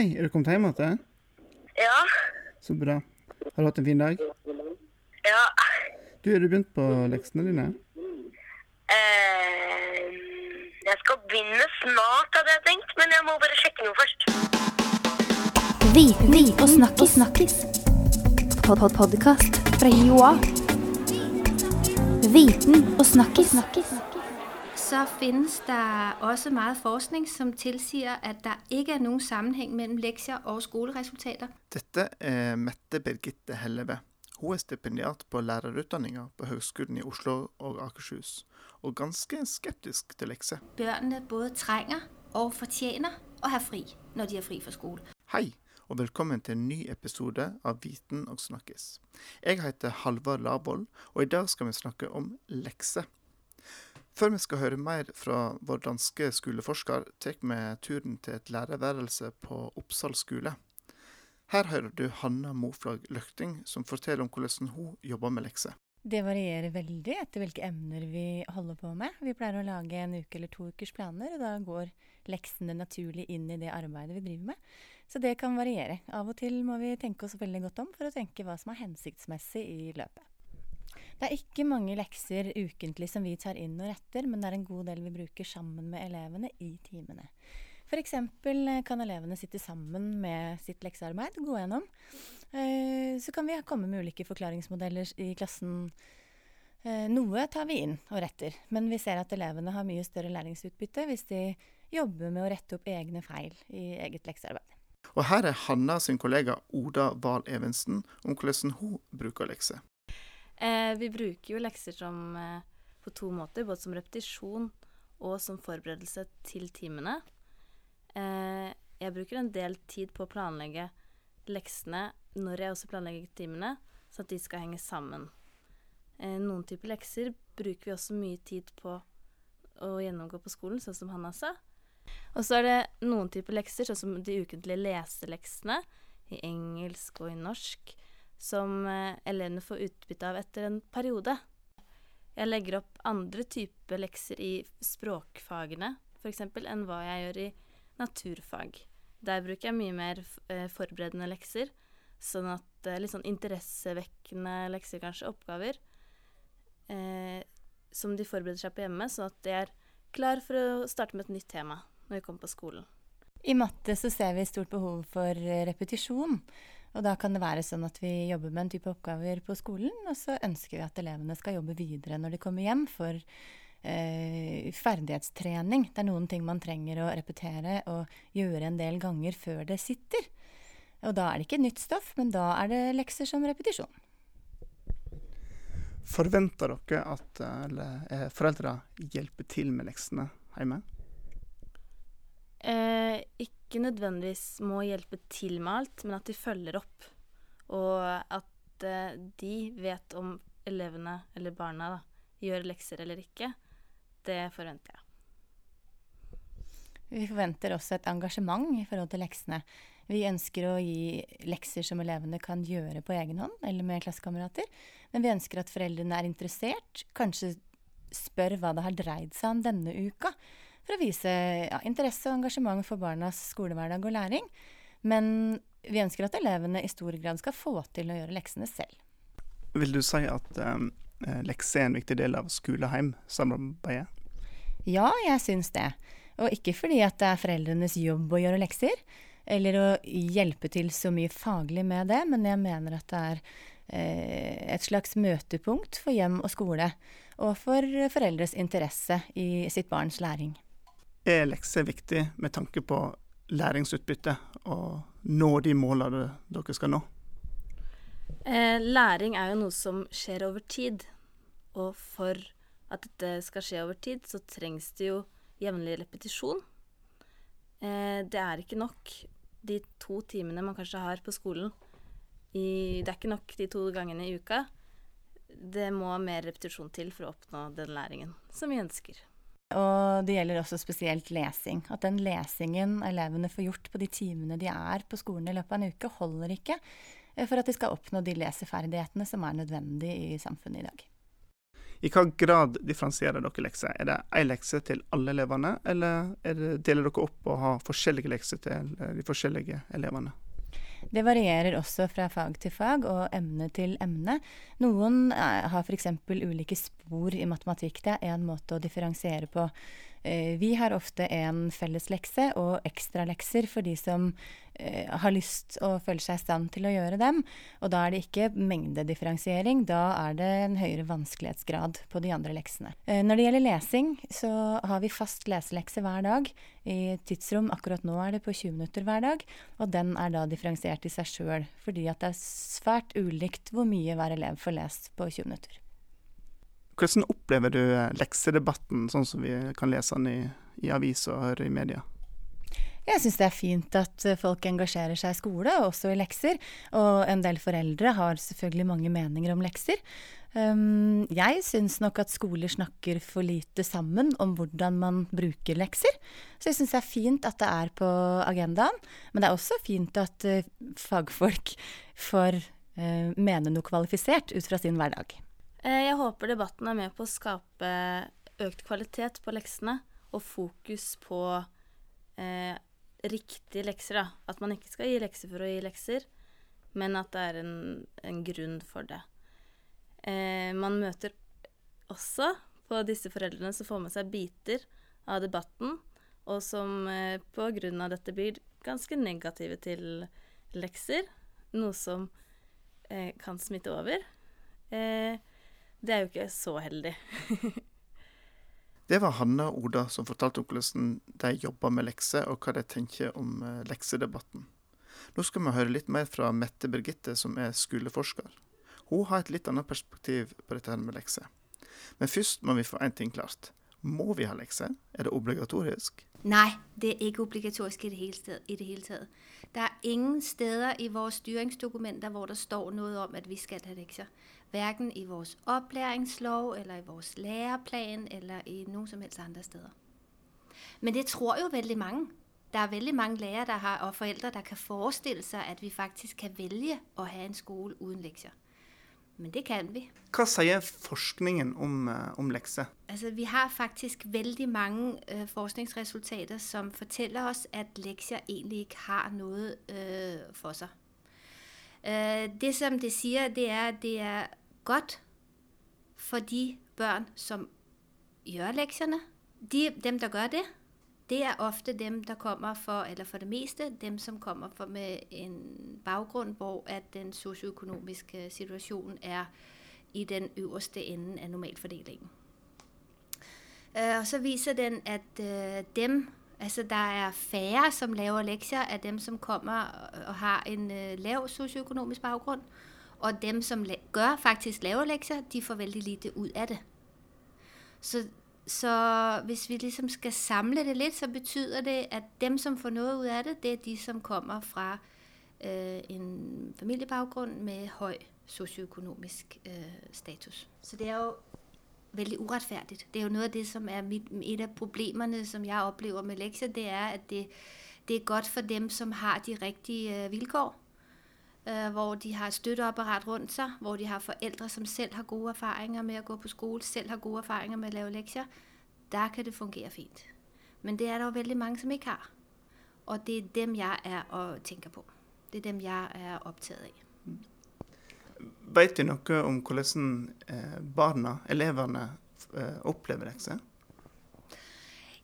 Hei, er du kommet hjem igjen? Ja. Så bra. Har du hatt en fin dag? Ja. Du, har du begynt på leksene dine? Eh, jeg skal begynne snart, hadde jeg tenkt, men jeg må bare sjekke noe først. Viten og snakkis. snakkis. Pod -pod Podkast fra Joa. Viten og snakkis. Så finnes der også meget forskning, som tilsier at der ikke er noen sammenheng mellom lekser og skoleresultater. Dette er Mette Birgitte Helleve. Hun er stipendiat på lærerutdanninga på Høgskolen i Oslo og Akershus, og ganske skeptisk til lekser. Børnene både trenger og fortjener å ha fri, når de har fri fra skole. Hei, og velkommen til en ny episode av Viten og snakkes. Jeg heter Halvard Lavoll, og i dag skal vi snakke om lekser. Før vi skal høre mer fra vår danske skoleforsker, tar vi turen til et lærerværelse på Oppsal skole. Her hører du Hanna Moflag Løkting, som forteller om hvordan hun jobber med lekser. Det varierer veldig etter hvilke emner vi holder på med. Vi pleier å lage en uke eller to ukers planer, og da går leksene naturlig inn i det arbeidet vi driver med. Så det kan variere. Av og til må vi tenke oss veldig godt om for å tenke hva som er hensiktsmessig i løpet. Det er ikke mange lekser ukentlig som vi tar inn og retter, men det er en god del vi bruker sammen med elevene i timene. F.eks. kan elevene sitte sammen med sitt leksearbeid, gå gjennom. Eh, Så kan vi komme med ulike forklaringsmodeller i klassen. Eh, Noe tar vi inn og retter, men vi ser at elevene har mye større læringsutbytte hvis de jobber med å rette opp egne feil i eget leksearbeid. Og her er Hanna sin kollega Oda Wahl Evensen om hvordan hun bruker lekser. Eh, vi bruker jo lekser som, eh, på to måter, både som repetisjon og som forberedelse til timene. Eh, jeg bruker en del tid på å planlegge leksene når jeg også planlegger timene, sånn at de skal henge sammen. Eh, noen typer lekser bruker vi også mye tid på å gjennomgå på skolen, sånn som Hanna sa. Og så er det noen typer lekser, sånn som de ukentlige leseleksene i engelsk og i norsk, som eh, elevene får utbytte av etter en periode. Jeg legger opp andre typer lekser i språkfagene, f.eks., enn hva jeg gjør i naturfag. Der bruker jeg mye mer eh, forberedende lekser, sånn at eh, litt sånn interessevekkende lekser, kanskje, oppgaver, eh, som de forbereder seg på hjemme, sånn at de er klar for å starte med et nytt tema når vi kommer på skolen. I matte så ser vi stort behov for repetisjon. Og da kan det være sånn at vi jobber med en type oppgaver på skolen, og så ønsker vi at elevene skal jobbe videre når de kommer hjem for eh, ferdighetstrening. Det er noen ting man trenger å repetere og gjøre en del ganger før det sitter. Og da er det ikke nytt stoff, men da er det lekser som repetisjon. Forventer dere at eh, eh, foreldre hjelper til med leksene hjemme? Ikke nødvendigvis må hjelpe til med alt, men at de følger opp. Og at eh, de vet om elevene, eller barna, da, gjør lekser eller ikke. Det forventer jeg. Vi forventer også et engasjement i forhold til leksene. Vi ønsker å gi lekser som elevene kan gjøre på egen hånd, eller med klassekamerater. Men vi ønsker at foreldrene er interessert, kanskje spør hva det har dreid seg om denne uka. For å vise ja, interesse og engasjement for barnas skolehverdag og læring. Men vi ønsker at elevene i stor grad skal få til å gjøre leksene selv. Vil du si at um, lekser er en viktig del av skole-hjem-samarbeidet? Ja, jeg syns det. Og ikke fordi at det er foreldrenes jobb å gjøre lekser, eller å hjelpe til så mye faglig med det, men jeg mener at det er eh, et slags møtepunkt for hjem og skole, og for foreldres interesse i sitt barns læring. Er lekser viktig med tanke på læringsutbytte og nå de målene dere skal nå? Eh, læring er jo noe som skjer over tid. Og for at dette skal skje over tid, så trengs det jo jevnlig repetisjon. Eh, det er ikke nok de to timene man kanskje har på skolen. I, det er ikke nok de to gangene i uka. Det må mer repetisjon til for å oppnå den læringen som vi ønsker. Og det gjelder også spesielt lesing. At den lesingen elevene får gjort på de timene de er på skolen i løpet av en uke, holder ikke eh, for at de skal oppnå de leseferdighetene som er nødvendige i samfunnet i dag. I hva grad differensierer dere lekser? Er det én lekse til alle elevene, eller det, deler dere opp og har forskjellige lekser til eh, de forskjellige elevene? Det varierer også fra fag til fag og emne til emne. Noen eh, har f.eks. ulike spor i matematikk. Det er én måte å differensiere på. Eh, vi har ofte en felleslekse og ekstralekser for de som eh, har lyst og føler seg i stand til å gjøre dem. Og da er det ikke mengdedifferensiering, da er det en høyere vanskelighetsgrad på de andre leksene. Eh, når det gjelder lesing, så har vi fast leselekse hver dag i tidsrom. Akkurat nå er det på 20 minutter hver dag, og den er da differensiert i seg sjøl, fordi at det er svært ulikt hvor mye hver elev får lest på 20 minutter. Hvordan opplever du eh, leksedebatten, sånn som vi kan lese den i, i aviser og høre i media? Jeg syns det er fint at eh, folk engasjerer seg i skole, også i lekser. Og en del foreldre har selvfølgelig mange meninger om lekser. Um, jeg syns nok at skoler snakker for lite sammen om hvordan man bruker lekser. Så jeg syns det er fint at det er på agendaen. Men det er også fint at uh, fagfolk får uh, mene noe kvalifisert ut fra sin hverdag. Eh, jeg håper debatten er med på å skape økt kvalitet på leksene og fokus på eh, riktige lekser. Da. At man ikke skal gi lekser for å gi lekser, men at det er en, en grunn for det. Eh, man møter også på disse foreldrene som får med seg biter av debatten, og som eh, på grunn av dette blir ganske negative til lekser, noe som eh, kan smitte over. Eh, det er jo ikke så heldig. det var Hanna og Oda som fortalte om hvordan de jobber med lekser, og hva de tenker om eh, leksedebatten. Nå skal vi høre litt mer fra Mette Birgitte, som er skoleforsker. Hun har et litt annet perspektiv på dette med lekser. Men først må vi få én ting klart. Må vi ha lekser? Er det obligatorisk? Nei, det er ikke obligatorisk i det hele, taget, i det hele taget. Der er ingen steder i vores styringsdokumenter hvor der står noe om at vi skal ha lektier. Hverken i vores opplæringslov, eller i vores læreplan, eller i noen som helst andre steder. Men det tror jo veldig mange. Der er veldig mange lærere har, og forældre, der kan forestille seg at vi faktisk kan velge å ha en skole uden lekser. Men det kan vi. Hva sier forskningen om, eh, om lekser? Altså, vi har faktisk veldig mange uh, forskningsresultater som forteller oss at lekser egentlig ikke har noe uh, for seg. Uh, det som det sier, det er at det er godt for de børn, som gjør leksene. De, dem, der gør det, det er ofte dem, der kommer for, eller for det meste, dem, som kommer for med en bakgrunn hvor at den sosioøkonomiske situasjonen er i den øverste enden av normalfordelingen. Uh, og så viser den at uh, dem Altså der er færre som laver lekser av dem som kommer og har en uh, lav sosioøkonomisk bakgrunn. Og dem som gør, faktisk laver lekser, de får veldig lite ut av det. Så, så hvis vi liksom skal samle det litt, så betyder det at dem som får noe ut av det, det er de som kommer fra øh, en familiebakgrunn med høy sosioøkonomisk øh, status. Så det er jo veldig urettferdig. Det er jo noe av det som er mit, et av problemene som jeg opplever med lekser, det er at det, det er godt for dem som har de riktige øh, vilkår øh, hvor de har støtteapparat rundt seg, hvor de har foreldre som selv har gode erfaringer med å gå på skole, selv har gode erfaringer med å lave lekser, der kan det fungere fint. Men det er det jo veldig mange som ikke har. Og det er dem jeg er og tenker på. Det er dem jeg er opptatt av. Vet du noe om hvordan eh, barna, elevene, eh, opplever lekser?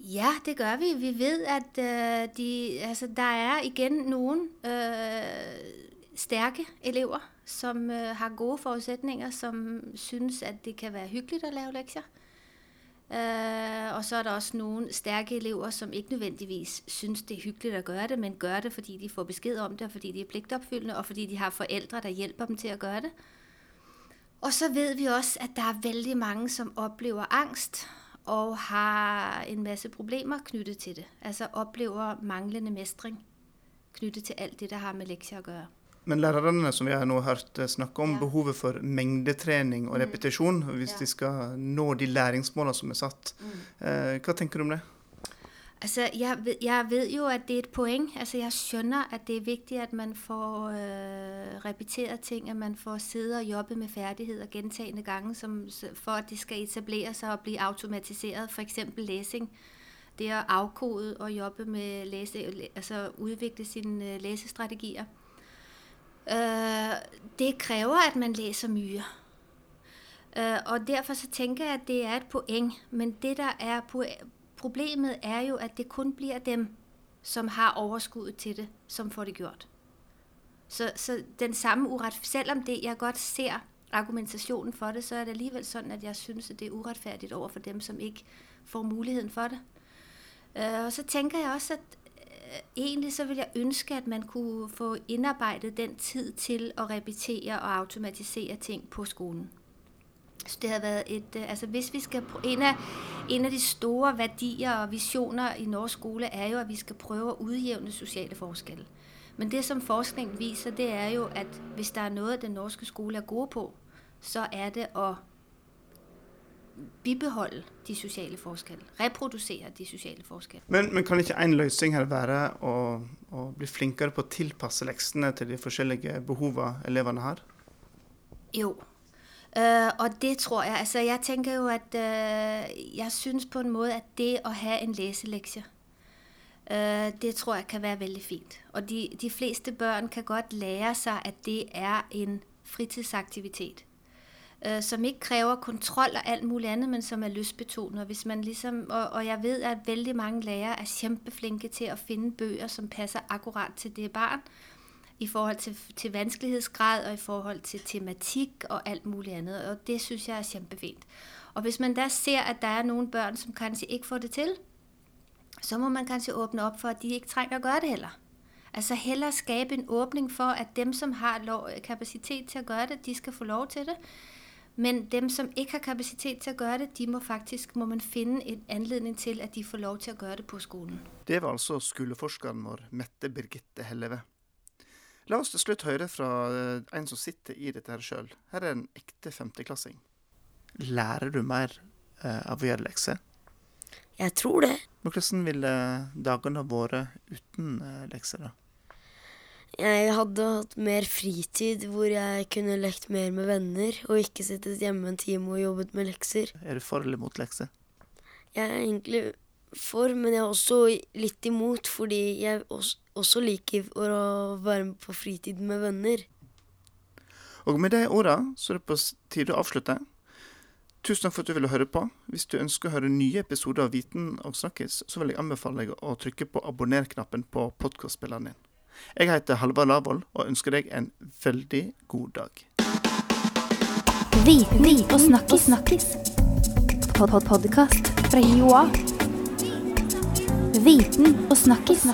Ja, det gjør vi. Vi vet at uh, de, altså, der er igjen noen uh, sterke elever, som øh, har gode forutsetninger, som synes, at det kan være hyggelig å lave lektier. Uh, og så er der også nogle stærke elever, som ikke nødvendigvis synes, det er hyggeligt at gøre det, men gør det, fordi de får besked om det, og fordi de er pligtopfyldende, og fordi de har forældre, der hjælper dem til at gøre det. Og så ved vi også, at der er veldig mange, som oplever angst og har en masse problemer knyttet til det. Altså oplever manglende mestring knyttet til alt det, der har med lektier at gøre. Men lærerne som vi har nå hørt eh, snakke om, ja. behovet for mengdetrening og mm. repetisjon hvis ja. de skal nå de læringsmålene som er satt. Mm. Eh, hva tenker du om det? Altså, jeg jeg vet jo, at det er et poeng. Altså, jeg skjønner, at det er viktig at man får øh, repetert ting, at man får sidde og jobbe med ferdigheter gentagende gange, som, for at det skal etablere seg og bli automatiseret. For eksempel læsing. Det å avkode og jobbe med lese, altså utvikle sine lesestrategier. Øh, det kræver, at man læser mye. Øh, og derfor så tænker jeg, at det er et poeng. Men det, der er problemet, er jo, at det kun blir dem, som har overskuddet til det, som får det gjort. Så, så den samme uret, selvom det, jeg godt ser argumentasjonen for det, så er det alligevel sånn at jeg synes, at det er urettferdig over for dem, som ikke får muligheten for det. Øh, og så tænker jeg også, at øh, egentlig så vil jeg ønske, at man kunne få innarbeidet den tid til å repetere og automatisere ting på skolen. Så det har været et, øh, altså hvis vi skal, en af, en af de store værdier og visioner i norsk skole er jo, at vi skal prøve at udjævne sociale forskelle. Men det, som forskningen viser, det er jo, at hvis der er noget, den norske skole er gode på, så er det at bibeholde de sosiale forskelle, Reprodusere de sosiale forskelle. Men, men kan ikke en løsning her være å, å bli flinkere på å tilpasse leksene til de forskjellige behovene elevene har? Jo. Uh, og det tror jeg, altså jeg tenker jo, at uh, jeg synes på en måte at det å ha en leselekse, uh, det tror jeg kan være veldig fint. Og de, de fleste børn kan godt lære seg at det er en fritidsaktivitet, øh, som ikke kræver kontrol og alt muligt andet, men som er lystbetonet. Hvis man ligesom, og, og jeg ved, at vældig mange lærere er kæmpeflinke til at finde bøger, som passer akkurat til det barn, i forhold til, til vanskelighetsgrad og i forhold til tematik og alt muligt andet. Og det synes jeg er kjempefint. Og hvis man da ser, at der er nogle børn, som kanskje ikke får det til, så må man kanskje åbne op for, at de ikke trænger at gøre det heller. Altså hellere skabe en åbning for, at dem, som har lov, kapacitet til at gøre det, de skal få lov til det. Men dem, som ikke har kapasitet til å gjøre det, de må faktisk, må man finne en anledning til, at de får lov til å gjøre det på skolen. Det var altså skoleforskeren vår Mette Birgitte Helleve. La oss til slutt høre fra eh, en som sitter i dette her sjøl. Her er en ekte femteklassing. Lærer du mer eh, av å gjøre lekser? Jeg tror det. Men hvordan ville dagene vært uten eh, lekser, da? Jeg hadde hatt mer fritid hvor jeg kunne lekt mer med venner, og ikke sittet hjemme en time og jobbet med lekser. Er du for eller mot lekser? Jeg er egentlig for, men jeg er også litt imot, fordi jeg også, liker å være med på fritid med venner. Og med de orda så er det på tide å avslutte. Tusen takk for at du ville høre på. Hvis du ønsker å høre nye episoder av Viten og snakkes, så vil jeg anbefale deg å trykke på abonner-knappen på podkastspilleren din. Jeg heter Halvard Lavoll og ønsker deg en veldig god dag. Viten og snakkis. Pod-pod-podkast fra Joa. Viten og snakkis.